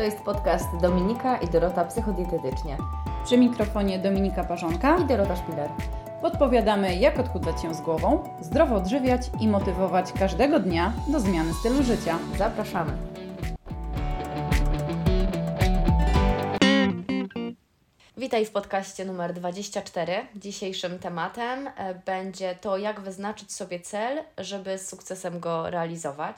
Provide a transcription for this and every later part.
To jest podcast Dominika i Dorota Psychodietetycznie. Przy mikrofonie Dominika Parzonka i Dorota Szpiler. Podpowiadamy, jak odchudzać się z głową, zdrowo odżywiać i motywować każdego dnia do zmiany stylu życia. Zapraszamy. Witaj w podcaście numer 24. Dzisiejszym tematem e, będzie to, jak wyznaczyć sobie cel, żeby z sukcesem go realizować.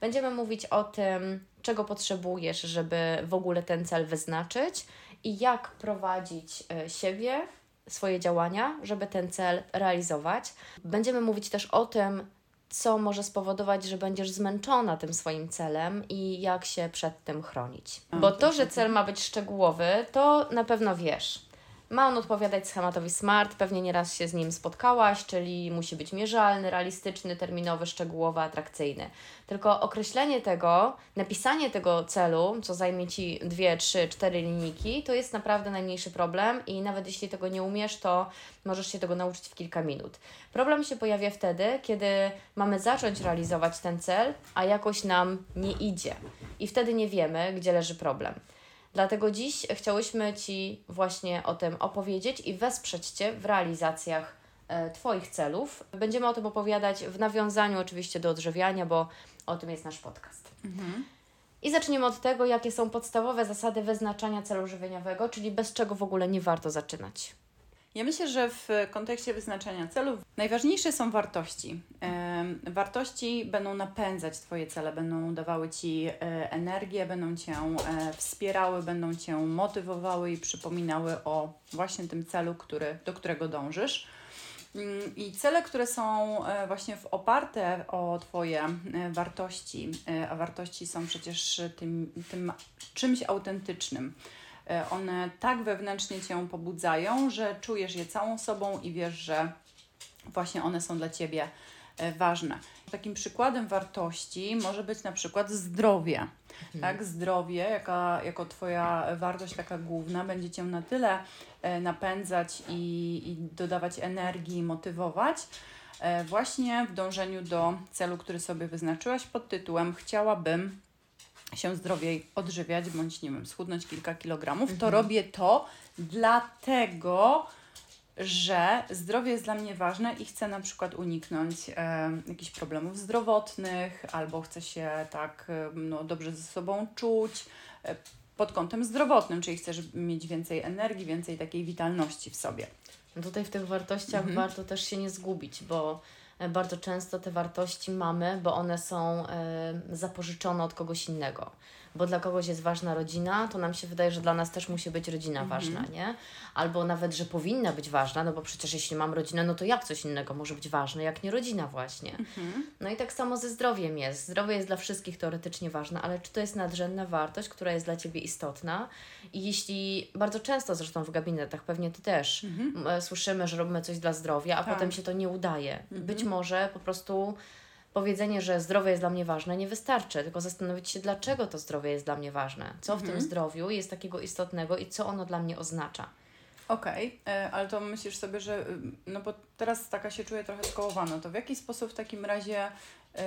Będziemy mówić o tym, czego potrzebujesz, żeby w ogóle ten cel wyznaczyć i jak prowadzić e, siebie, swoje działania, żeby ten cel realizować. Będziemy mówić też o tym, co może spowodować, że będziesz zmęczona tym swoim celem i jak się przed tym chronić. Bo to, że cel ma być szczegółowy, to na pewno wiesz. Ma on odpowiadać schematowi SMART, pewnie nieraz się z nim spotkałaś, czyli musi być mierzalny, realistyczny, terminowy, szczegółowy, atrakcyjny. Tylko określenie tego, napisanie tego celu, co zajmie Ci dwie, trzy, cztery linijki, to jest naprawdę najmniejszy problem i nawet jeśli tego nie umiesz, to możesz się tego nauczyć w kilka minut. Problem się pojawia wtedy, kiedy mamy zacząć realizować ten cel, a jakoś nam nie idzie i wtedy nie wiemy, gdzie leży problem. Dlatego dziś chciałyśmy Ci właśnie o tym opowiedzieć i wesprzeć Cię w realizacjach e, Twoich celów. Będziemy o tym opowiadać w nawiązaniu oczywiście do odżywiania, bo o tym jest nasz podcast. Mhm. I zaczniemy od tego, jakie są podstawowe zasady wyznaczania celu żywieniowego, czyli bez czego w ogóle nie warto zaczynać. Ja myślę, że w kontekście wyznaczania celów najważniejsze są wartości. Wartości będą napędzać Twoje cele, będą dawały Ci e, energię, będą Cię e, wspierały, będą Cię motywowały i przypominały o właśnie tym celu, który, do którego dążysz. Mm, I cele, które są e, właśnie oparte o Twoje wartości, a wartości są przecież tym, tym czymś autentycznym one tak wewnętrznie Cię pobudzają, że czujesz je całą sobą i wiesz, że właśnie one są dla Ciebie e, ważne. Takim przykładem wartości może być na przykład zdrowie. Mhm. Tak, zdrowie jaka, jako Twoja wartość taka główna będzie Cię na tyle e, napędzać i, i dodawać energii, motywować, właśnie w dążeniu do celu, który sobie wyznaczyłaś pod tytułem Chciałabym się zdrowiej odżywiać, bądź nie wiem, schudnąć kilka kilogramów, to mhm. robię to dlatego, że zdrowie jest dla mnie ważne i chcę na przykład uniknąć e, jakichś problemów zdrowotnych, albo chcę się tak e, no, dobrze ze sobą czuć e, pod kątem zdrowotnym, czyli chcesz mieć więcej energii, więcej takiej witalności w sobie. No tutaj w tych wartościach mhm. warto też się nie zgubić, bo bardzo często te wartości mamy, bo one są e, zapożyczone od kogoś innego bo dla kogoś jest ważna rodzina, to nam się wydaje, że dla nas też musi być rodzina mhm. ważna, nie? Albo nawet, że powinna być ważna, no bo przecież jeśli mam rodzinę, no to jak coś innego może być ważne, jak nie rodzina właśnie. Mhm. No i tak samo ze zdrowiem jest. Zdrowie jest dla wszystkich teoretycznie ważne, ale czy to jest nadrzędna wartość, która jest dla Ciebie istotna? I jeśli bardzo często zresztą w gabinetach, pewnie Ty też, mhm. E, słyszymy, że robimy coś dla zdrowia, a tak. potem się to nie udaje. Być mhm. Może po prostu powiedzenie, że zdrowie jest dla mnie ważne, nie wystarczy, tylko zastanowić się, dlaczego to zdrowie jest dla mnie ważne, co w tym mhm. zdrowiu jest takiego istotnego i co ono dla mnie oznacza. Okej, okay, e, ale to myślisz sobie, że y, no bo teraz taka się czuję trochę skołowana, to w jaki sposób w takim razie y,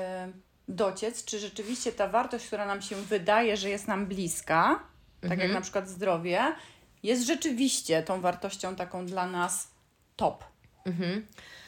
dociec, czy rzeczywiście ta wartość, która nam się wydaje, że jest nam bliska, mhm. tak jak mhm. na przykład zdrowie, jest rzeczywiście tą wartością taką dla nas top. Mhm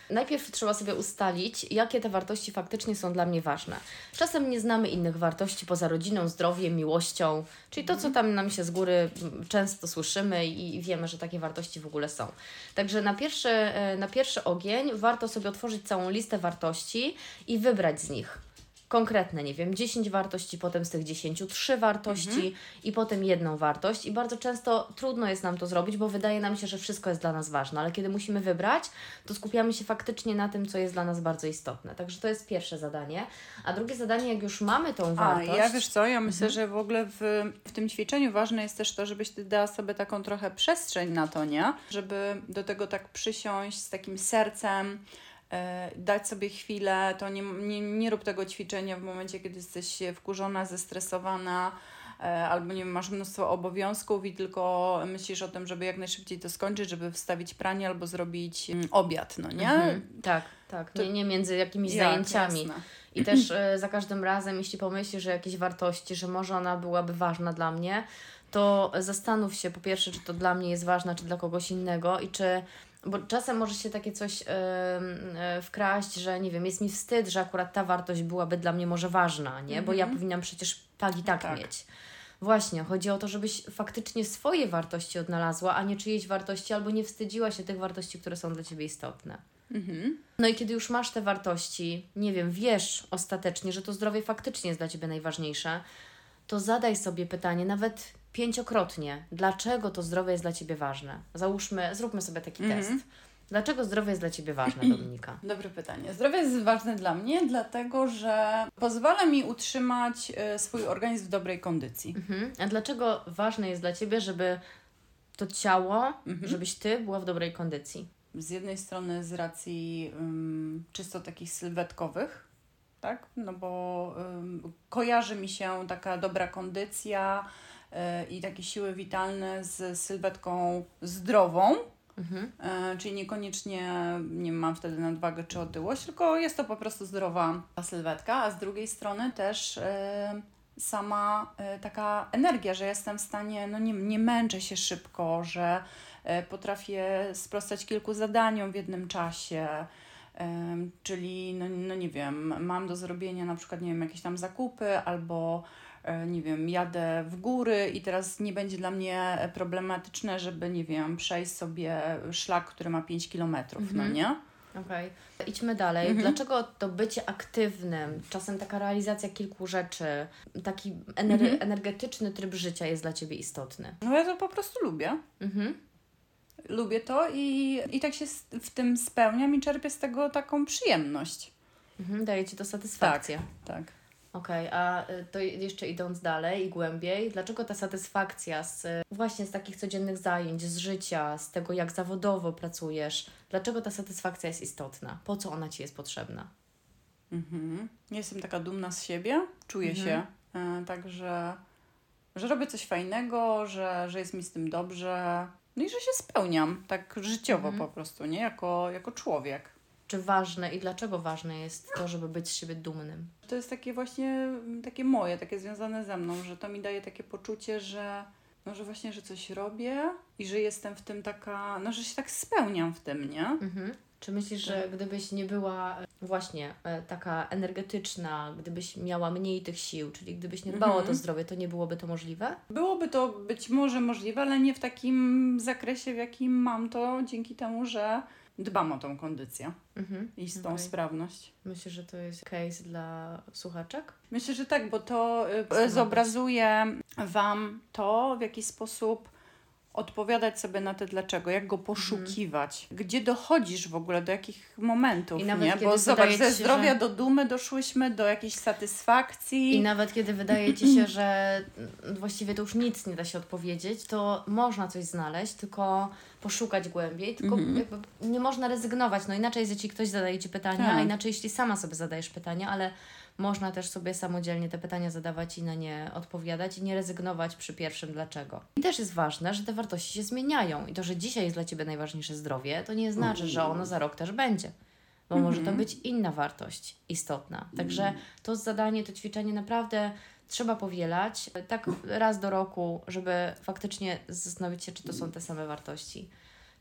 najpierw trzeba sobie ustalić, jakie te wartości faktycznie są dla mnie ważne. Czasem nie znamy innych wartości poza rodziną, zdrowiem, miłością, czyli to, co mhm. tam nam się z góry często słyszymy i wiemy, że takie wartości w ogóle są. Także na pierwszy, e, na pierwszy ogień warto sobie otworzyć całą listę wartości i wybrać z nich konkretne, nie wiem, 10 wartości, potem z tych 10 3 wartości mhm. i potem jedną wartość. I bardzo często trudno jest nam to zrobić, bo wydaje nam się, że wszystko jest dla nas ważne, ale kiedy musimy wybrać, to skupiamy się faktycznie na tym, co jest dla nas bardzo istotne. Także to jest pierwsze zadanie. A drugie zadanie, jak już mamy tą wartość. A, ja wiesz co, ja myślę, mhm. że w ogóle w, w tym ćwiczeniu ważne jest też to, żebyś ty dała sobie taką trochę przestrzeń na to, nie? Żeby do tego tak przysiąść z takim sercem dać sobie chwilę, to nie, nie, nie rób tego ćwiczenia w momencie, kiedy jesteś wkurzona, zestresowana, e, albo nie wiem, masz mnóstwo obowiązków i tylko myślisz o tym, żeby jak najszybciej to skończyć, żeby wstawić pranie albo zrobić mm, obiad, no nie? Mhm, tak, tak. To... Nie, nie między jakimiś ja, zajęciami. Jasne. I też y, za każdym razem, jeśli pomyślisz o jakiejś wartości, że może ona byłaby ważna dla mnie, to zastanów się po pierwsze, czy to dla mnie jest ważne, czy dla kogoś innego i czy bo czasem może się takie coś yy, yy, wkraść, że nie wiem, jest mi wstyd, że akurat ta wartość byłaby dla mnie może ważna, nie? Bo ja mhm. powinnam przecież tak i tak, tak, mieć. Właśnie, chodzi o to, żebyś faktycznie swoje wartości odnalazła, a nie czyjeś wartości, albo nie wstydziła się tych wartości, które są dla Ciebie istotne. Mhm. No i kiedy już masz te wartości, nie wiem, wiesz ostatecznie, że to zdrowie faktycznie jest dla Ciebie najważniejsze, to zadaj sobie pytanie, nawet pięciokrotnie, dlaczego to zdrowie jest dla Ciebie ważne. Załóżmy, zróbmy sobie taki mm -hmm. test. Dlaczego zdrowie jest dla Ciebie ważne, Dominika? Dobre pytanie. Zdrowie jest ważne dla mnie, dlatego że pozwala mi utrzymać y, swój organizm w dobrej kondycji. Mhm. A dlaczego ważne jest dla Ciebie, żeby to ciało, mhm. żebyś Ty była w dobrej kondycji? Z jednej strony z racji um, czysto takich sylwetkowych, tak? No bo um, kojarzy mi się taka dobra kondycja, i takie siły witalne z sylwetką zdrową. Mhm. E, czyli niekoniecznie nie mam wtedy nadwagę czy otyłość, tylko jest to po prostu zdrowa sylwetka, a z drugiej strony też e, sama e, taka energia, że jestem w stanie, no nie, nie męczę się szybko, że potrafię sprostać kilku zadaniom w jednym czasie. Czyli, no, no nie wiem, mam do zrobienia na przykład, nie wiem, jakieś tam zakupy albo nie wiem, jadę w góry i teraz nie będzie dla mnie problematyczne, żeby, nie wiem, przejść sobie szlak, który ma 5 kilometrów, no mhm. no nie? Okej. Okay. Idźmy dalej. Mhm. Dlaczego to bycie aktywnym, czasem taka realizacja kilku rzeczy, taki ener mhm. energetyczny tryb życia jest dla Ciebie istotny? No ja to po prostu lubię. Mhm. Lubię to i, i tak się w tym spełniam i czerpię z tego taką przyjemność. Mhm, daje Ci to satysfakcję. Tak, tak. Okej, okay, a y, to jeszcze idąc dalej i głębiej, dlaczego ta satysfakcja z właśnie z takich codziennych zajęć, z życia, z tego jak zawodowo pracujesz, dlaczego ta satysfakcja jest istotna? Po co ona Ci jest potrzebna? Mhm. Jestem taka dumna z siebie, czuję mhm. się e, tak, że, że robię coś fajnego, że, że jest mi z tym dobrze, no i że się spełniam tak życiowo mhm. po prostu, nie? Jako, jako człowiek czy ważne i dlaczego ważne jest to, żeby być z siebie dumnym? To jest takie właśnie takie moje, takie związane ze mną, że to mi daje takie poczucie, że no, że właśnie, że coś robię i że jestem w tym taka, no, że się tak spełniam w tym, nie? Mhm. Czy myślisz, że tak. gdybyś nie była e, właśnie e, taka energetyczna, gdybyś miała mniej tych sił, czyli gdybyś nie dbała mhm. o to mhm. zdrowie, to nie byłoby to możliwe? Byłoby to być może możliwe, ale nie w takim zakresie, w jakim mam to, dzięki temu, że dbam o tą kondycję mhm. i z tą okay. sprawność. Myślę, że to jest case dla słuchaczek? Myślę, że tak, bo to y, zobrazuje Wam to, w jaki sposób odpowiadać sobie na te dlaczego, jak go mhm. poszukiwać, mhm. gdzie dochodzisz w ogóle, do jakich momentów, I nawet nie? Bo zobacz, ze zdrowia że... do dumy doszłyśmy, do jakiejś satysfakcji. I nawet kiedy wydaje Ci się, że właściwie to już nic nie da się odpowiedzieć, to można coś znaleźć, tylko poszukać głębiej, tylko mhm. nie można rezygnować. No inaczej jest, jeśli ktoś zadaje Ci pytania, tak. a inaczej jeśli sama sobie zadajesz pytania, ale można też sobie samodzielnie te pytania zadawać i na nie odpowiadać i nie rezygnować przy pierwszym dlaczego. I też jest ważne, że te wartości się zmieniają i to, że dzisiaj jest dla Ciebie najważniejsze zdrowie, to nie znaczy, że ono za rok też będzie. Bo może to mhm. być inna wartość istotna. Także to zadanie, to ćwiczenie naprawdę trzeba powielać tak raz do roku, żeby faktycznie zastanowić się, czy to są te same wartości,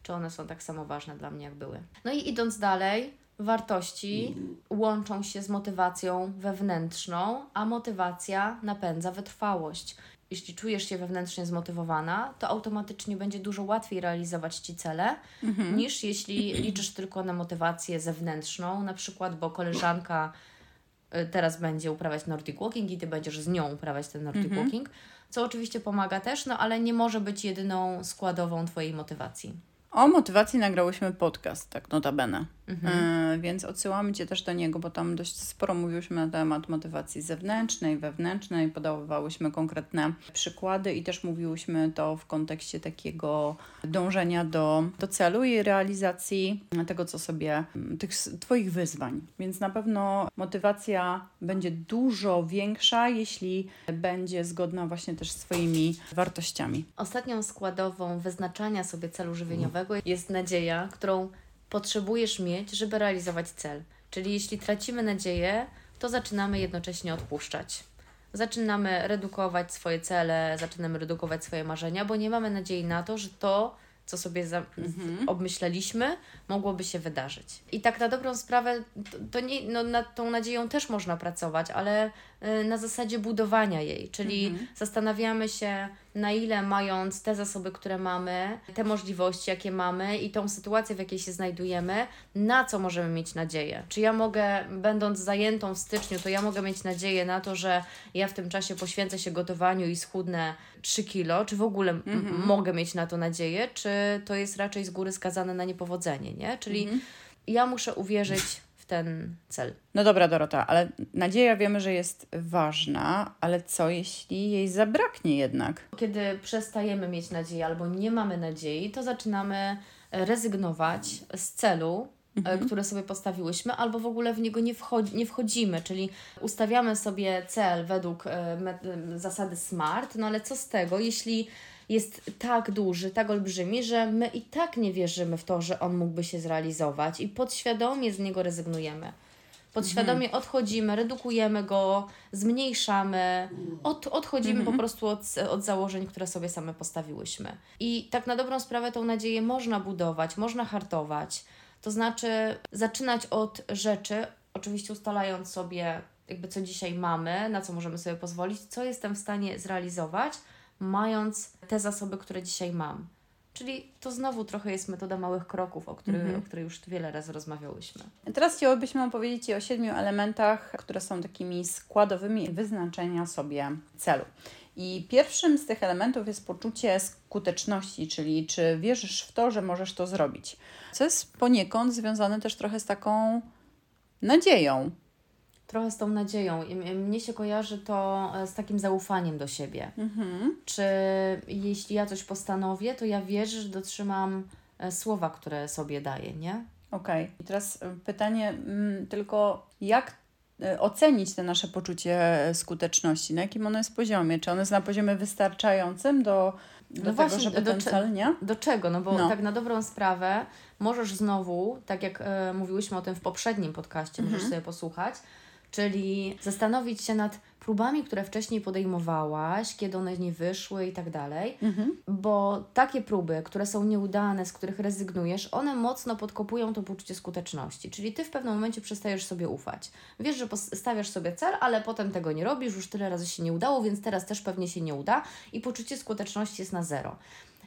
czy one są tak samo ważne dla mnie, jak były. No i idąc dalej, wartości łączą się z motywacją wewnętrzną, a motywacja napędza wytrwałość. Jeśli czujesz się wewnętrznie zmotywowana, to automatycznie będzie dużo łatwiej realizować ci cele, mhm. niż jeśli liczysz tylko na motywację zewnętrzną, na przykład, bo koleżanka y, teraz będzie uprawiać Nordic Walking i ty będziesz z nią uprawiać ten Nordic mhm. Walking, co oczywiście pomaga też, no ale nie może być jedyną składową Twojej motywacji. O motywacji nagrałyśmy podcast, tak notabene. Mhm. E, więc odsyłamy Cię też do niego, bo tam dość sporo mówiłyśmy na temat motywacji zewnętrznej, wewnętrznej, podawałyśmy konkretne przykłady i też mówiłyśmy to w kontekście takiego dążenia do, do celu i realizacji tego, co sobie, tych Twoich wyzwań. Więc na pewno motywacja będzie dużo większa, jeśli będzie zgodna właśnie też z Twoimi wartościami. Ostatnią składową wyznaczania sobie celu żywieniowego jest nadzieja, którą potrzebujesz mieć, żeby realizować cel. Czyli jeśli tracimy nadzieję, to zaczynamy jednocześnie odpuszczać. Zaczynamy redukować swoje cele, zaczynamy redukować swoje marzenia, bo nie mamy nadziei na to, że to, co sobie za, Mhm. obmyśleliśmy, mogłoby się wydarzyć. I tak na dobrą sprawę, to, to nie, no, nad tą nadzieją też można pracować, ale na zasadzie budowania jej, czyli Mhm. zastanawiamy się, na ile mając te zasoby, które mamy, te możliwości, jakie mamy i tą sytuację, w jakiej się znajdujemy, na co możemy mieć nadzieję. Czy ja mogę, będąc zajętą w styczniu, to ja mogę mieć nadzieję na to, że ja w tym czasie poświęcę się gotowaniu i schudnę 3 kilo, czy w ogóle Mhm. mogę mieć na to nadzieję, czy to jest raczej z góry skazane na niepowodzenie, nie? Czyli Mhm. ja muszę uwierzyć ten cel. No dobra, Dorota, ale nadzieja wiemy, że jest ważna, ale co jeśli jej zabraknie jednak? Kiedy przestajemy mieć nadzieję albo nie mamy nadziei, to zaczynamy e, rezygnować z celu, e, który sobie postawiłyśmy, albo w ogóle w niego nie, wchodzi, nie wchodzimy, czyli ustawiamy sobie cel według e, zasady SMART, no ale co z tego, jeśli jest tak duży, tak olbrzymi, że my i tak nie wierzymy w to, że on mógłby się zrealizować i podświadomie z niego rezygnujemy. Podświadomie odchodzimy, redukujemy go, zmniejszamy, od, odchodzimy po prostu od, od założeń, które sobie same postawiłyśmy. I tak na dobrą sprawę tą nadzieję można budować, można hartować. To znaczy zaczynać od rzeczy, oczywiście ustalając sobie jakby co dzisiaj mamy, na co możemy sobie pozwolić, co jestem w stanie zrealizować, mając te zasoby, które dzisiaj mam. Czyli to znowu trochę jest metoda małych kroków, o której, o której już wiele razy rozmawiałyśmy. Teraz chciałabyśmy opowiedzieć Ci o siedmiu elementach, które są takimi składowymi wyznaczenia sobie celu. I pierwszym z tych elementów jest poczucie skuteczności, czyli czy wierzysz w to, że możesz to zrobić. Co jest poniekąd związane też trochę z taką nadzieją. Trochę z tą nadzieją. Mnie się kojarzy to e, z takim zaufaniem do siebie. Mhm. Czy jeśli ja coś postanowię, to ja wierzę, że dotrzymam e, słowa, które sobie daję, nie? Okej. I teraz y, pytanie tylko, jak ocenić te nasze poczucie skuteczności? Na jakim ono jest poziomie? Czy ono jest na poziomie wystarczającym do, do tego, właśnie, żeby do ten cel, nie? Do czego? No bo No. tak na dobrą sprawę możesz znowu, tak jak e, mówiłyśmy o tym w poprzednim podcaście, możesz sobie posłuchać, czyli zastanowić się nad próbami, które wcześniej podejmowałaś, kiedy one nie wyszły i tak dalej. Mhm. Bo takie próby, które są nieudane, z których rezygnujesz, one mocno podkopują to poczucie skuteczności. Czyli ty w pewnym momencie przestajesz sobie ufać. Wiesz, że stawiasz sobie cel, ale potem tego nie robisz, już tyle razy się nie udało, więc teraz też pewnie się nie uda i poczucie skuteczności jest na zero.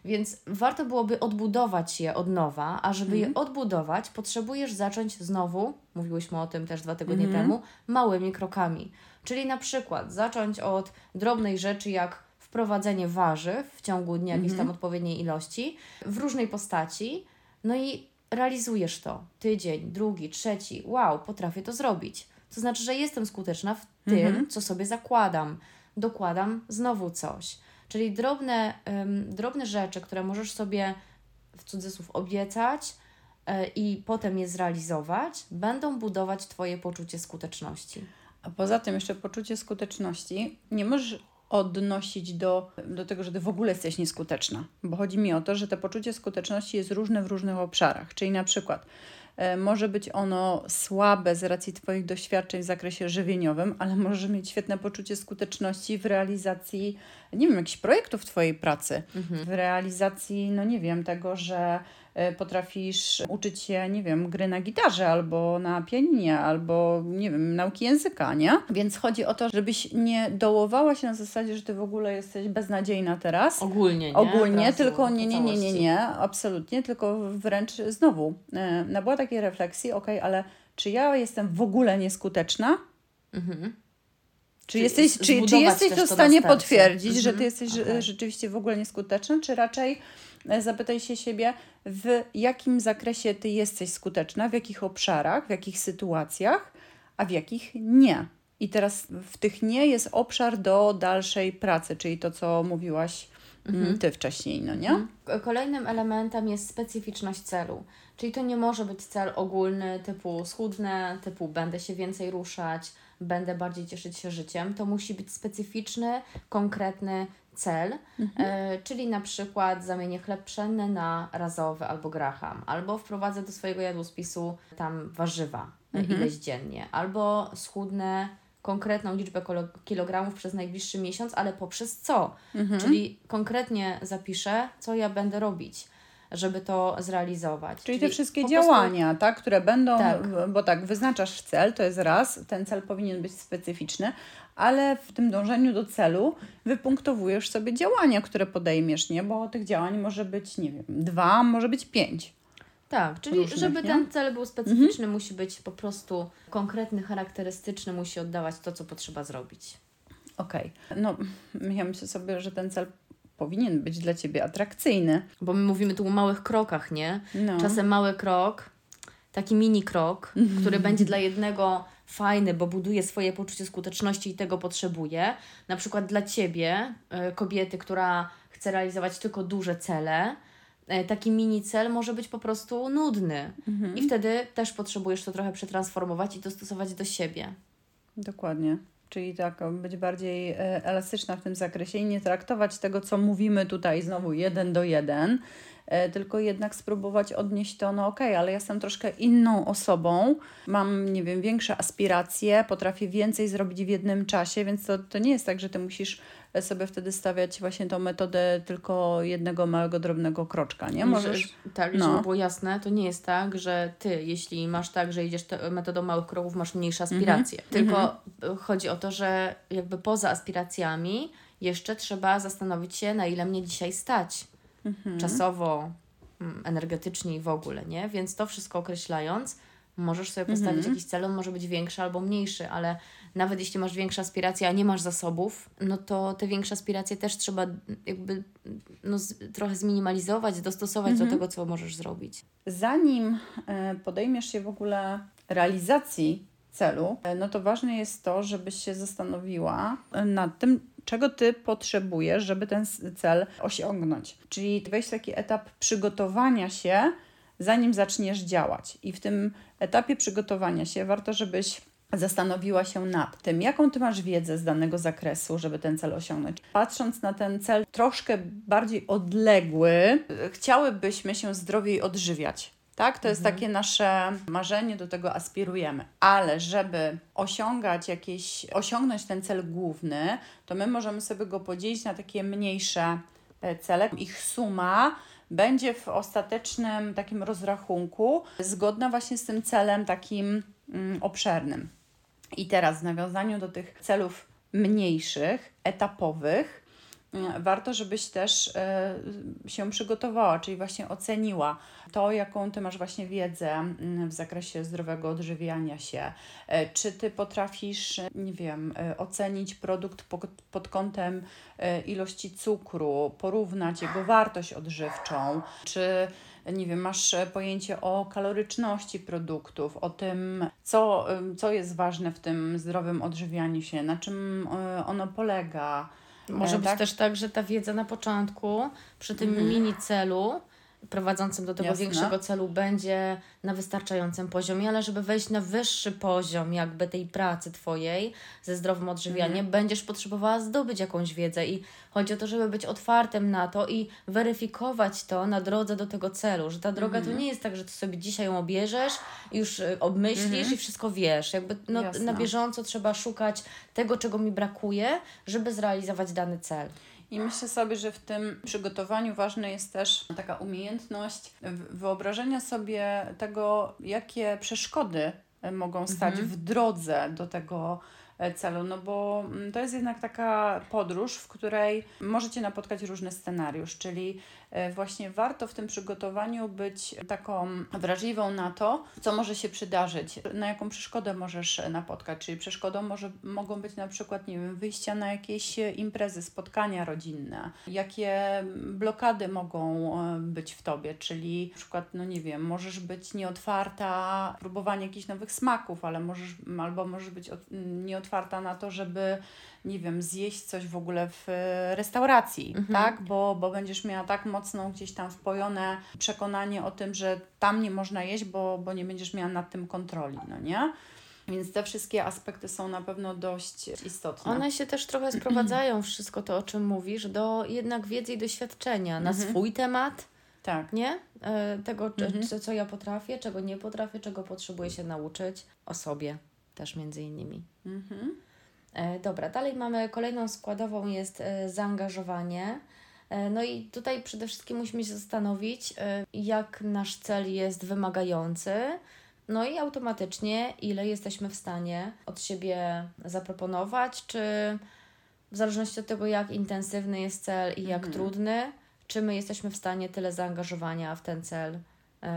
Więc warto byłoby odbudować je od nowa, a żeby je odbudować, potrzebujesz zacząć znowu, mówiłyśmy o tym też dwa tygodnie temu, małymi krokami. Czyli na przykład zacząć od drobnej rzeczy jak wprowadzenie warzyw w ciągu dnia jakiejś tam odpowiedniej ilości w różnej postaci, no i realizujesz to tydzień, drugi, trzeci. Wow, potrafię to zrobić. To znaczy, że jestem skuteczna w tym, co sobie zakładam. Dokładam znowu coś. Czyli drobne, drobne rzeczy, które możesz sobie w cudzysłów obiecać y, i potem je zrealizować, będą budować Twoje poczucie skuteczności. A poza tym jeszcze poczucie skuteczności nie możesz odnosić do, do tego, że ty w ogóle jesteś nieskuteczna. Bo chodzi mi o to, że to poczucie skuteczności jest różne w różnych obszarach. Czyli na przykład e, może być ono słabe z racji Twoich doświadczeń w zakresie żywieniowym, ale możesz mieć świetne poczucie skuteczności w realizacji, nie wiem, jakichś projektów Twojej pracy. W realizacji, no nie wiem, tego, że e, potrafisz uczyć się, nie wiem, gry na gitarze albo na pianinie, albo nie wiem, nauki języka, nie? Więc chodzi o to, żebyś nie dołowała się na zasadzie, że ty w ogóle jesteś beznadziejna teraz. Ogólnie, nie? Ogólnie, razu, tylko nie, nie, nie, nie, nie, absolutnie, tylko wręcz znowu e, nabyła takiej refleksji, okej, ale czy ja jestem w ogóle nieskuteczna? Mhm. Czy, Czy jesteś, czy, czy jesteś w stanie potwierdzić, że ty Mhm, jesteś okej. rzeczywiście w ogóle nieskuteczna, czy raczej e, zapytaj się siebie, w jakim zakresie ty jesteś skuteczna, w jakich obszarach, w jakich sytuacjach, a w jakich nie. I teraz w tych nie jest obszar do dalszej pracy, czyli to, co mówiłaś mm, ty wcześniej, no nie? K- Kolejnym elementem jest specyficzność celu. Czyli to nie może być cel ogólny typu schudnę, typu będę się więcej ruszać, będę bardziej cieszyć się życiem. To musi być specyficzny, konkretny cel, e, czyli na przykład zamienię chleb pszenny na razowy albo graham, albo wprowadzę do swojego jadłospisu tam warzywa. mhm. ileś dziennie, albo schudnę konkretną liczbę kilogramów przez najbliższy miesiąc, ale poprzez co? Mhm. Czyli konkretnie zapiszę, co ja będę robić żeby to zrealizować. Czyli, Czyli te wszystkie działania, prostu... tak, które będą, tak. bo tak, wyznaczasz cel, to jest raz, ten cel powinien być specyficzny, ale w tym dążeniu do celu wypunktowujesz sobie działania, które podejmiesz, nie? Bo tych działań może być, nie wiem, dwa, może być pięć. Tak, czyli różnych, żeby nie? ten cel był specyficzny, mhm. musi być po prostu konkretny, charakterystyczny, musi oddawać to, co potrzeba zrobić. Okej. Okay. No, ja myślę sobie, że ten cel powinien być dla Ciebie atrakcyjny. Bo my mówimy tu o małych krokach, nie? No. Czasem mały krok, taki mini krok, który będzie dla jednego fajny, bo buduje swoje poczucie skuteczności i tego potrzebuje. Na przykład dla Ciebie, y, kobiety, która chce realizować tylko duże cele, y, taki mini cel może być po prostu nudny. Mhm. I wtedy też potrzebujesz to trochę przetransformować i dostosować do siebie. Dokładnie. Czyli tak, być bardziej e, elastyczna w tym zakresie i nie traktować tego, co mówimy tutaj znowu jeden do jeden, e, tylko jednak spróbować odnieść to, no okej, okay, ale ja jestem troszkę inną osobą, mam, nie wiem, większe aspiracje, potrafię więcej zrobić w jednym czasie, więc to, to nie jest tak, że ty musisz sobie wtedy stawiać właśnie tą metodę tylko jednego małego, drobnego kroczka, nie? Możesz... tak, no. żeby było jasne, to nie jest tak, że ty, jeśli masz tak, że idziesz metodą małych kroków, masz mniejsze aspiracje. Mhm. Tylko mhm. chodzi o to, że jakby poza aspiracjami jeszcze trzeba zastanowić się, na ile mnie dzisiaj stać. Mhm. Czasowo, mm, energetycznie i w ogóle, nie? Więc to wszystko określając, możesz sobie postawić mhm. jakiś cel, on może być większy albo mniejszy, ale nawet jeśli masz większe aspiracje, a nie masz zasobów, no to te większe aspiracje też trzeba jakby no, z, trochę zminimalizować, dostosować mhm. do tego, co możesz zrobić. Zanim e, podejmiesz się w ogóle realizacji celu, e, no to ważne jest to, żebyś się zastanowiła nad tym, czego ty potrzebujesz, żeby ten cel osiągnąć. Czyli wejść w taki etap przygotowania się, zanim zaczniesz działać. I w tym etapie przygotowania się warto, żebyś zastanowiła się nad tym, jaką ty masz wiedzę z danego zakresu, żeby ten cel osiągnąć. Patrząc na ten cel troszkę bardziej odległy, chciałybyśmy się zdrowiej odżywiać. Tak, to jest mhm. takie nasze marzenie, do tego aspirujemy. Ale żeby osiągać jakieś, osiągnąć ten cel główny, to my możemy sobie go podzielić na takie mniejsze e, cele. Ich suma będzie w ostatecznym takim rozrachunku zgodna właśnie z tym celem takim mm, obszernym. I teraz w nawiązaniu do tych celów mniejszych, etapowych, warto, żebyś też e, się przygotowała, czyli właśnie oceniła to, jaką ty masz właśnie wiedzę mm, w zakresie zdrowego odżywiania się. E, czy ty potrafisz, nie wiem, e, ocenić produkt pod kątem ilości cukru, porównać jego wartość odżywczą, czy nie wiem, masz e, pojęcie o kaloryczności produktów, o tym, co, co jest ważne w tym zdrowym odżywianiu się, na czym e, ono polega. Może e, być tak? też tak, że ta wiedza na początku, przy tym mhm. mini celu, prowadzącym do tego Jasne. większego celu będzie na wystarczającym poziomie, ale żeby wejść na wyższy poziom jakby tej pracy Twojej ze zdrowym odżywianiem, mm. będziesz potrzebowała zdobyć jakąś wiedzę i chodzi o to, żeby być otwartym na to i weryfikować to na drodze do tego celu, że ta droga mm. to mhm. nie jest tak, że Ty sobie dzisiaj ją obierzesz, już y, obmyślisz mm. i wszystko wiesz. Jakby no, na bieżąco trzeba szukać tego, czego mi brakuje, żeby zrealizować dany cel. I myślę sobie, że w tym przygotowaniu ważna jest też taka umiejętność wyobrażenia sobie tego, jakie przeszkody e, mogą stać mhm. w drodze do tego e, celu, no bo mm, to jest jednak taka podróż, w której możecie napotkać różne scenariusz, czyli właśnie warto w tym przygotowaniu być taką wrażliwą na to, co może się przydarzyć, na jaką przeszkodę możesz napotkać. Czyli przeszkodą może, mogą być na przykład, nie wiem, wyjścia na jakieś imprezy, spotkania rodzinne, jakie blokady mogą e, być w tobie, czyli na przykład, no nie wiem, możesz być nieotwarta, próbowanie jakichś nowych smaków, ale możesz, albo możesz być nieotwarta na to, żeby nie wiem, zjeść coś w ogóle w e, restauracji, mhm. tak? Bo, bo będziesz miała tak mocno gdzieś tam wpojone przekonanie o tym, że tam nie można jeść, bo, bo nie będziesz miała nad tym kontroli, no nie? Więc te wszystkie aspekty są na pewno dość istotne. One się też trochę sprowadzają, wszystko to, o czym mówisz, do jednak wiedzy i doświadczenia na mhm. swój temat, Tak. Nie? E, tego, Mhm. co, co ja potrafię, czego nie potrafię, czego potrzebuję się nauczyć o sobie też między innymi. Mhm. E, Dobra, dalej mamy kolejną składową jest e, zaangażowanie. E, No i tutaj przede wszystkim musimy się zastanowić, jak nasz cel jest wymagający, no i automatycznie ile jesteśmy w stanie od siebie zaproponować, czy w zależności od tego, jak intensywny jest cel i jak Mhm. trudny, czy my jesteśmy w stanie tyle zaangażowania w ten cel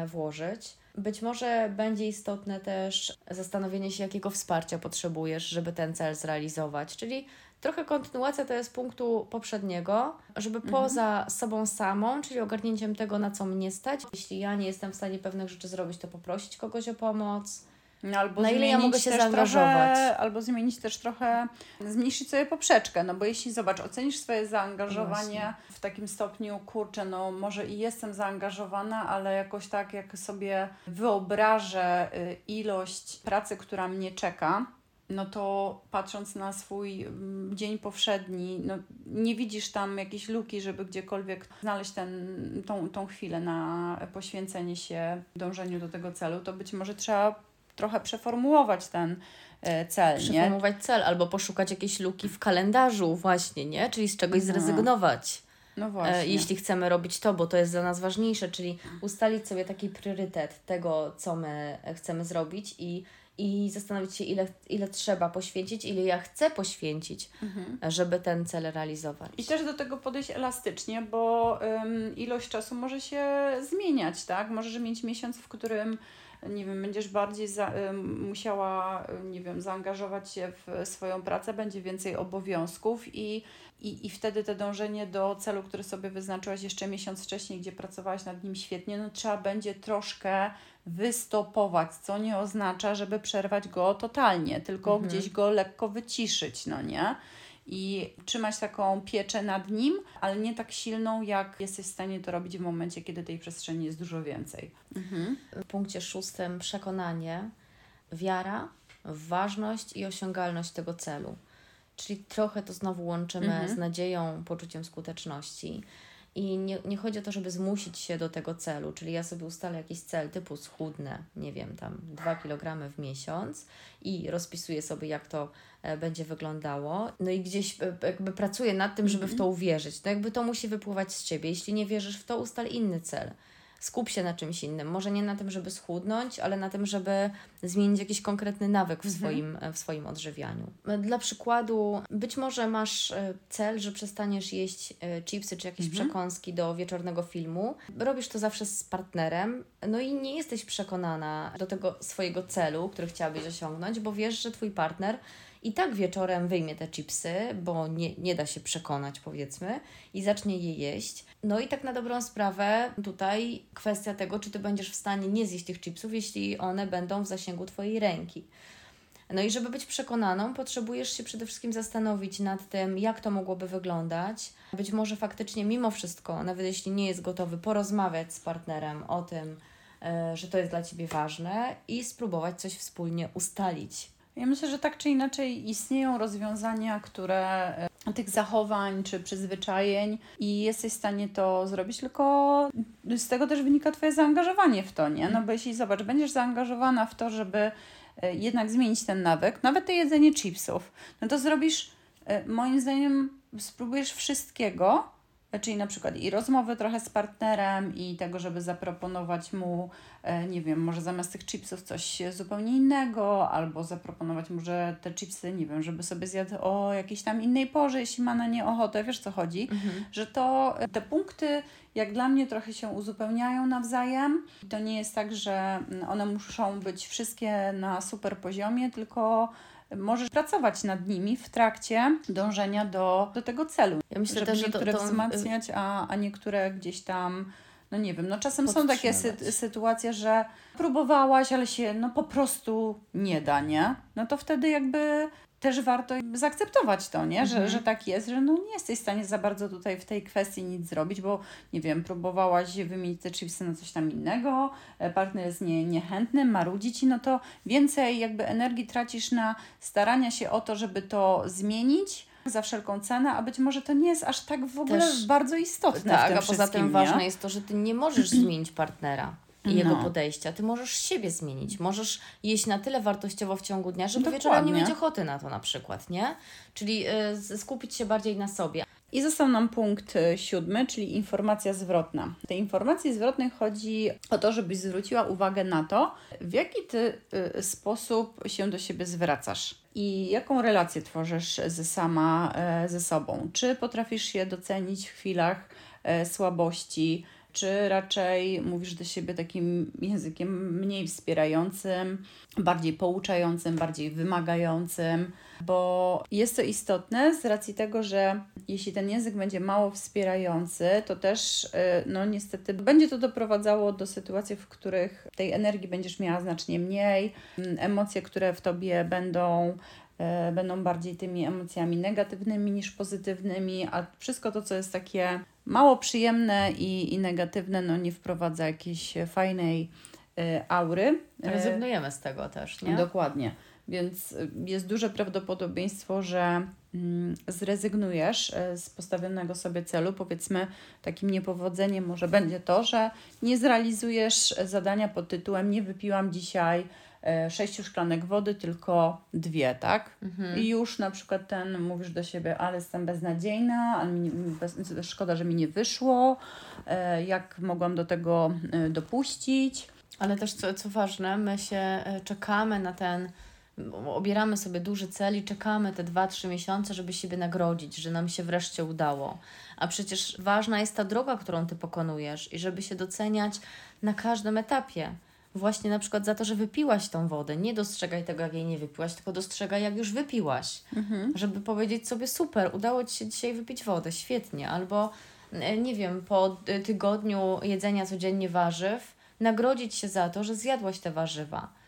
włożyć. Być może będzie istotne też zastanowienie się, jakiego wsparcia potrzebujesz, żeby ten cel zrealizować. Czyli trochę kontynuacja to jest punktu poprzedniego, żeby Mhm. poza sobą samą, czyli ogarnięciem tego, na co mnie stać, jeśli ja nie jestem w stanie pewnych rzeczy zrobić, to poprosić kogoś o pomoc. No, albo Na ile ja zmienić mogę się też zaangażować? Trochę, albo zmienić też trochę, zmniejszyć sobie poprzeczkę, no bo jeśli zobacz, ocenisz swoje zaangażowanie Właśnie. w takim stopniu, kurczę, no może i jestem zaangażowana, ale jakoś tak jak sobie wyobrażę y, ilość pracy, która mnie czeka, no to patrząc na swój mm, dzień powszedni, no nie widzisz tam jakiejś luki, żeby gdziekolwiek znaleźć ten, tą, tą chwilę na poświęcenie się dążeniu do tego celu, to być może trzeba trochę przeformułować ten e, cel, nie? Przeformułować cel albo poszukać jakiejś luki w kalendarzu właśnie, nie? Czyli z czegoś Mhm. zrezygnować. No właśnie. E, jeśli chcemy robić to, bo to jest dla nas ważniejsze, czyli ustalić sobie taki priorytet tego, co my chcemy zrobić i, i zastanowić się, ile, ile trzeba poświęcić, ile ja chcę poświęcić, Mhm. żeby ten cel realizować. I też do tego podejść elastycznie, bo ym, ilość czasu może się zmieniać, tak? Możesz mieć miesiąc, w którym nie wiem, będziesz bardziej za, ym, musiała, y, nie wiem, zaangażować się w swoją pracę, będzie więcej obowiązków i, i, i wtedy to dążenie do celu, który sobie wyznaczyłaś jeszcze miesiąc wcześniej, gdzie pracowałaś nad nim świetnie, no trzeba będzie troszkę wystopować, co nie oznacza, żeby przerwać go totalnie, tylko Mhm. gdzieś go lekko wyciszyć, no nie? I trzymać taką pieczę nad nim, ale nie tak silną, jak jesteś w stanie to robić w momencie, kiedy tej przestrzeni jest dużo więcej. Mhm. W punkcie szóstym przekonanie, wiara, ważność i osiągalność tego celu. Czyli trochę to znowu łączymy Mhm. z nadzieją, poczuciem skuteczności. I nie, nie chodzi o to, żeby zmusić się do tego celu, czyli ja sobie ustalę jakiś cel typu schudnę, nie wiem, tam 2 kg w miesiąc i rozpisuję sobie, jak to będzie wyglądało. No i gdzieś e, jakby pracuję nad tym, żeby w to uwierzyć. No jakby to musi wypływać z Ciebie. Jeśli nie wierzysz w to, ustal inny cel. Skup się na czymś innym. Może nie na tym, żeby schudnąć, ale na tym, żeby zmienić jakiś konkretny nawyk w, swoim, w swoim odżywianiu. Dla przykładu, być może masz e, cel, że przestaniesz jeść e, chipsy czy jakieś przekąski do wieczornego filmu. Robisz to zawsze z partnerem, no i nie jesteś przekonana do tego swojego celu, który chciałabyś osiągnąć, bo wiesz, że twój partner i tak wieczorem wyjmie te chipsy, bo nie, nie da się przekonać, powiedzmy, i zacznie je jeść. No i tak na dobrą sprawę, tutaj kwestia tego, czy ty będziesz w stanie nie zjeść tych chipsów, jeśli one będą w zasięgu twojej ręki. No i żeby być przekonaną, potrzebujesz się przede wszystkim zastanowić nad tym, jak to mogłoby wyglądać. Być może faktycznie, mimo wszystko, nawet jeśli nie jest gotowy, porozmawiać z partnerem o tym, e, że to jest dla ciebie ważne i spróbować coś wspólnie ustalić. Ja myślę, że tak czy inaczej istnieją rozwiązania, które e, tych zachowań czy przyzwyczajeń i jesteś w stanie to zrobić, tylko z tego też wynika Twoje zaangażowanie w to, nie? No bo jeśli zobacz, będziesz zaangażowana w to, żeby e, jednak zmienić ten nawyk, nawet to jedzenie chipsów, no to zrobisz, e, moim zdaniem, spróbujesz wszystkiego, czyli na przykład i rozmowy trochę z partnerem i tego, żeby zaproponować mu, e, nie wiem, może zamiast tych chipsów coś zupełnie innego, albo zaproponować mu, że te chipsy, nie wiem, żeby sobie zjadł o jakiejś tam innej porze, jeśli ma na nie ochotę, wiesz co chodzi, że to e, te punkty jak dla mnie trochę się uzupełniają nawzajem. To nie jest tak, że mm, one muszą być wszystkie na super poziomie, tylko możesz pracować nad nimi w trakcie dążenia do, do tego celu. Ja myślę żeby też, że to, niektóre to y, wzmacniać, a, a niektóre gdzieś tam, no nie wiem, no czasem są takie sy- sytuacje, że próbowałaś, ale się no po prostu nie da, nie? No to wtedy jakby też warto zaakceptować to, nie? Że, Mhm. że tak jest, że no nie jesteś w stanie za bardzo tutaj w tej kwestii nic zrobić, bo nie wiem, próbowałaś wymienić te chipsy na coś tam innego, e, partner jest nie, niechętny, marudzi ci, no to więcej jakby energii tracisz na starania się o to, żeby to zmienić, za wszelką cenę, a być może to nie jest aż tak w ogóle Też, bardzo istotne. Tak, a poza tym nie? ważne jest to, że ty nie możesz zmienić partnera i no. jego podejścia. Ty możesz siebie zmienić. Możesz jeść na tyle wartościowo w ciągu dnia, żeby Dokładnie. wieczorem nie mieć ochoty na to na przykład, nie? Czyli y, skupić się bardziej na sobie. I został nam punkt y, siódmy, czyli informacja zwrotna. W tej informacji zwrotnej chodzi o to, żebyś zwróciła uwagę na to, w jaki ty y, sposób się do siebie zwracasz i jaką relację tworzysz ze sama e, ze sobą. Czy potrafisz się docenić w chwilach e, słabości, czy raczej mówisz do siebie takim językiem mniej wspierającym, bardziej pouczającym, bardziej wymagającym, bo jest to istotne z racji tego, że jeśli ten język będzie mało wspierający, to też y, no niestety będzie to doprowadzało do sytuacji, w których tej energii będziesz miała znacznie mniej, mm, emocje, które w tobie będą y, będą bardziej tymi emocjami negatywnymi niż pozytywnymi, a wszystko to, co jest takie mało przyjemne i, i negatywne, no nie wprowadza jakiejś fajnej y, aury. Rezygnujemy z tego też, nie? Dokładnie. Więc jest duże prawdopodobieństwo, że mm, zrezygnujesz z postawionego sobie celu. Powiedzmy, takim niepowodzeniem może będzie to, że nie zrealizujesz zadania pod tytułem Nie wypiłam dzisiaj e, sześciu szklanek wody, tylko dwie, tak? Mhm. I już na przykład ten mówisz do siebie, ale jestem beznadziejna, ale mi, bez, szkoda, że mi nie wyszło, e, jak mogłam do tego e, dopuścić. Ale też co, co ważne, my się czekamy na ten obieramy sobie duży cel i czekamy te 2-3 miesiące, żeby siebie nagrodzić, że nam się wreszcie udało. A przecież ważna jest ta droga, którą ty pokonujesz i żeby się doceniać na każdym etapie. Właśnie na przykład za to, że wypiłaś tą wodę. Nie dostrzegaj tego, jak jej nie wypiłaś, tylko dostrzegaj, jak już wypiłaś. Mhm. Żeby powiedzieć sobie, super, udało ci się dzisiaj wypić wodę, świetnie. Albo, e, nie wiem, po tygodniu jedzenia codziennie warzyw, nagrodzić się za to, że zjadłaś te warzywa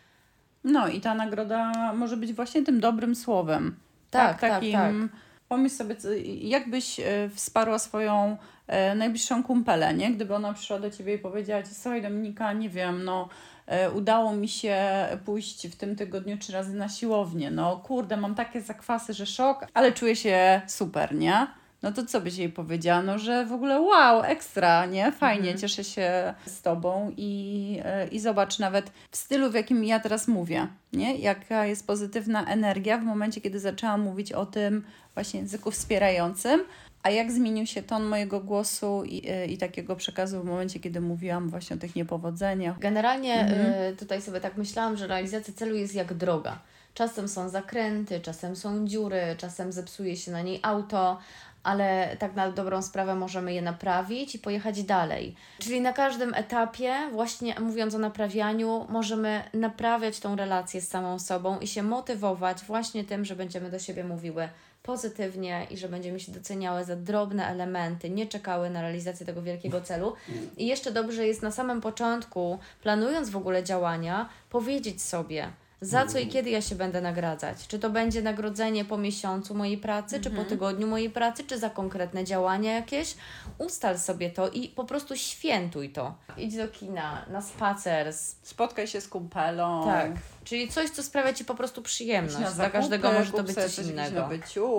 no i ta nagroda może być właśnie tym dobrym słowem. Tak, tak, takim, tak. tak. Pomyśl sobie, jakbyś e, wsparła swoją e, najbliższą kumpelę, nie? Gdyby ona przyszła do Ciebie i powiedziała Ci, słuchaj Dominika, nie wiem, no e, udało mi się pójść w tym tygodniu trzy razy na siłownię, no kurde, mam takie zakwasy, że szok, ale czuję się super, nie? no to co byś jej powiedziała? No, że w ogóle wow, ekstra, nie? Fajnie, mhm. cieszę się z Tobą i, e, i zobacz nawet w stylu, w jakim ja teraz mówię, nie? Jaka jest pozytywna energia w momencie, kiedy zaczęłam mówić o tym właśnie języku wspierającym, a jak zmienił się ton mojego głosu i, e, i takiego przekazu w momencie, kiedy mówiłam właśnie o tych niepowodzeniach? Generalnie mhm. E, tutaj sobie tak myślałam, że realizacja celu jest jak droga. Czasem są zakręty, czasem są dziury, czasem zepsuje się na niej auto, ale tak na dobrą sprawę możemy je naprawić i pojechać dalej. Czyli na każdym etapie, właśnie mówiąc o naprawianiu, możemy naprawiać tą relację z samą sobą i się motywować właśnie tym, że będziemy do siebie mówiły pozytywnie i że będziemy się doceniały za drobne elementy, nie czekały na realizację tego wielkiego celu. I jeszcze dobrze jest na samym początku, planując w ogóle działania, powiedzieć sobie, za co i kiedy ja się będę nagradzać? Czy to będzie nagrodzenie po miesiącu mojej pracy, mhm. czy po mhm. tygodniu mojej pracy, czy za konkretne działania jakieś? Ustal sobie to i po prostu świętuj to. Idź do kina, na spacer. Spotkaj się z kumpelą. Tak. Czyli coś, co sprawia Ci po prostu przyjemność. Dla zakupy, każdego może to być coś innego.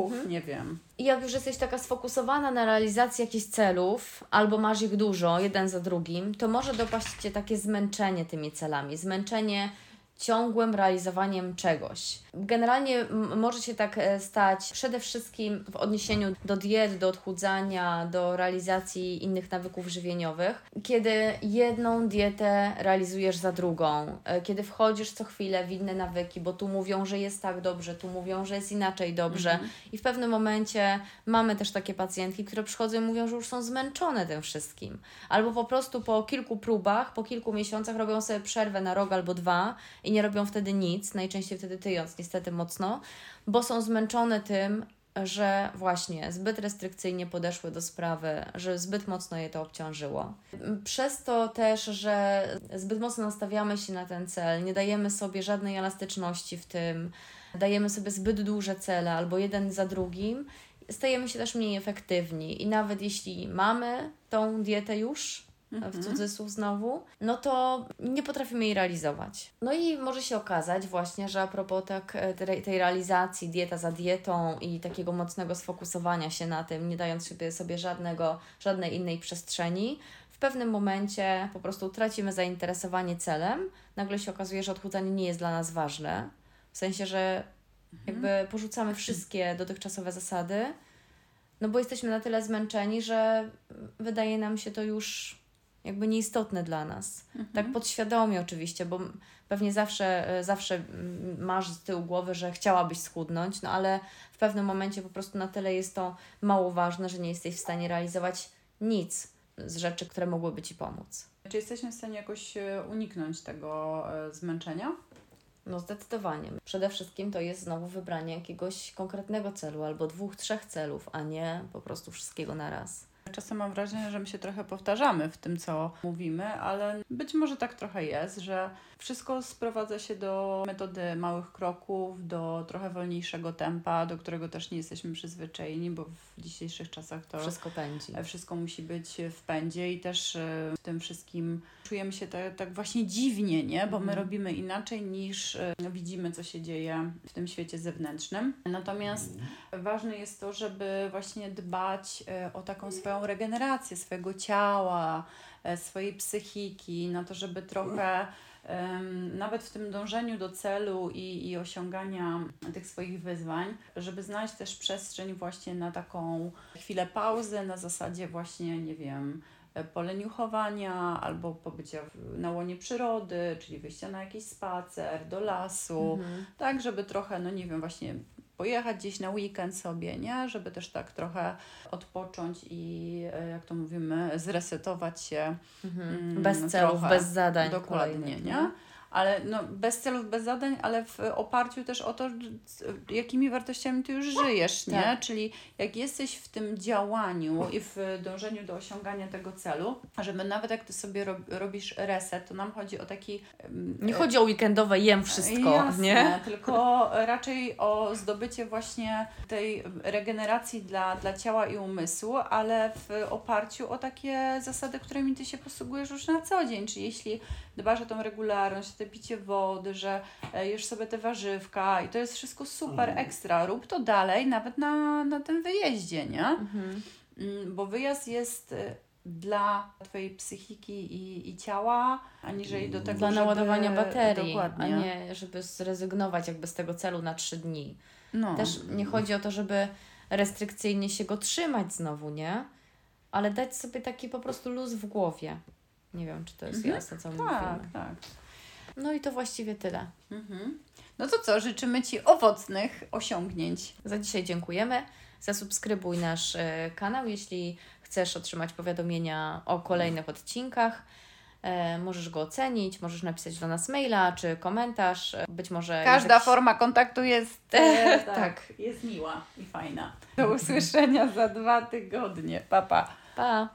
mhm. nie wiem. I jak już jesteś taka sfokusowana na realizacji jakichś celów, albo masz ich dużo, jeden za drugim, to może dopaść Cię takie zmęczenie tymi celami. Zmęczenie ciągłym realizowaniem czegoś. Generalnie może się tak e, stać przede wszystkim w odniesieniu do diet, do odchudzania, do realizacji innych nawyków żywieniowych, kiedy jedną dietę realizujesz za drugą, e, kiedy wchodzisz co chwilę w inne nawyki, bo tu mówią, że jest tak dobrze, tu mówią, że jest inaczej dobrze mhm. i w pewnym momencie mamy też takie pacjentki, które przychodzą i mówią, że już są zmęczone tym wszystkim. Albo po prostu po kilku próbach, po kilku miesiącach robią sobie przerwę na rok albo dwa i nie robią wtedy nic, najczęściej wtedy tyjąc niestety mocno, bo są zmęczone tym, że właśnie zbyt restrykcyjnie podeszły do sprawy, że zbyt mocno je to obciążyło. Przez to też, że zbyt mocno nastawiamy się na ten cel, nie dajemy sobie żadnej elastyczności w tym, dajemy sobie zbyt duże cele albo jeden za drugim, stajemy się też mniej efektywni. I nawet jeśli mamy tą dietę już, w cudzysłów znowu, no to nie potrafimy jej realizować. No i może się okazać właśnie, że a propos tak, e, tej, tej realizacji, dieta za dietą i takiego mocnego sfokusowania się na tym, nie dając sobie, sobie żadnego, żadnej innej przestrzeni, w pewnym momencie po prostu tracimy zainteresowanie celem, nagle się okazuje, że odchudzanie nie jest dla nas ważne, w sensie, że jakby porzucamy wszystkie dotychczasowe zasady, no bo jesteśmy na tyle zmęczeni, że wydaje nam się to już jakby nieistotne dla nas. Tak podświadomie oczywiście, bo pewnie zawsze, e, zawsze masz z tyłu głowy, że chciałabyś schudnąć, no ale w pewnym momencie po prostu na tyle jest to mało ważne, że nie jesteś w stanie realizować nic z rzeczy, które mogłyby Ci pomóc. Czy jesteśmy w stanie jakoś e, uniknąć tego e, zmęczenia? No zdecydowanie. Przede wszystkim to jest znowu wybranie jakiegoś konkretnego celu albo dwóch, trzech celów, a nie po prostu wszystkiego na raz. Czasem mam wrażenie, że my się trochę powtarzamy w tym, co mówimy, ale być może tak trochę jest, że wszystko sprowadza się do metody małych kroków, do trochę wolniejszego tempa, do którego też nie jesteśmy przyzwyczajeni, bo w dzisiejszych czasach to wszystko pędzi. Wszystko musi być w pędzie i też e, w tym wszystkim czujemy się tak, tak właśnie dziwnie, nie? Bo my mhm. robimy inaczej niż e, widzimy, co się dzieje w tym świecie zewnętrznym. Natomiast mhm. ważne jest to, żeby właśnie dbać e, o taką swoją regenerację swojego ciała, swojej psychiki, na to, żeby trochę nawet w tym dążeniu do celu i, i osiągania tych swoich wyzwań, żeby znaleźć też przestrzeń właśnie na taką chwilę pauzy, na zasadzie właśnie, nie wiem, poleniuchowania albo pobycia na łonie przyrody, czyli wyjścia na jakiś spacer, do lasu, mhm. tak, żeby trochę, no nie wiem, właśnie pojechać gdzieś na weekend sobie, nie? Żeby też tak trochę odpocząć i e, jak to mówimy, zresetować się. Mhm. Mm, bez celów, trochę. bez zadań. Dokładnie, nie? Ale no, bez celów, bez zadań, ale w oparciu też o to, jakimi wartościami ty już żyjesz, nie? Tak. Czyli jak jesteś w tym działaniu i w dążeniu do osiągania tego celu, żeby nawet jak ty sobie rob, robisz reset, to nam chodzi o taki... Nie chodzi o weekendowe jem wszystko, jasne, nie? tylko raczej o zdobycie właśnie tej regeneracji dla, dla ciała i umysłu, ale w oparciu o takie zasady, którymi ty się posługujesz już na co dzień, czyli jeśli dbasz o tą regularność, te picie wody, że e, jesz sobie te warzywka i to jest wszystko super mhm. ekstra. Rób to dalej, nawet na, na tym wyjeździe, nie? Mhm. Mm, bo wyjazd jest e, dla Twojej psychiki i, i ciała, aniżeli do tego, Dla żeby... naładowania baterii, Dokładnie. a nie żeby zrezygnować jakby z tego celu na trzy dni. No. Też nie chodzi o to, żeby restrykcyjnie się go trzymać znowu, nie? Ale dać sobie taki po prostu luz w głowie. Nie wiem, czy to jest mhm. jasne, co tak, mówimy. Tak, tak. No i to właściwie tyle. Mhm. No to co, życzymy Ci owocnych osiągnięć. Za dzisiaj dziękujemy. Zasubskrybuj nasz e, kanał, jeśli chcesz otrzymać powiadomienia o kolejnych odcinkach. E, możesz go ocenić, możesz napisać do nas maila czy komentarz. Być może. Każda jakiś... forma kontaktu jest, e, tak, tak, jest miła i fajna. Do usłyszenia za dwa tygodnie. Pa, pa. Pa.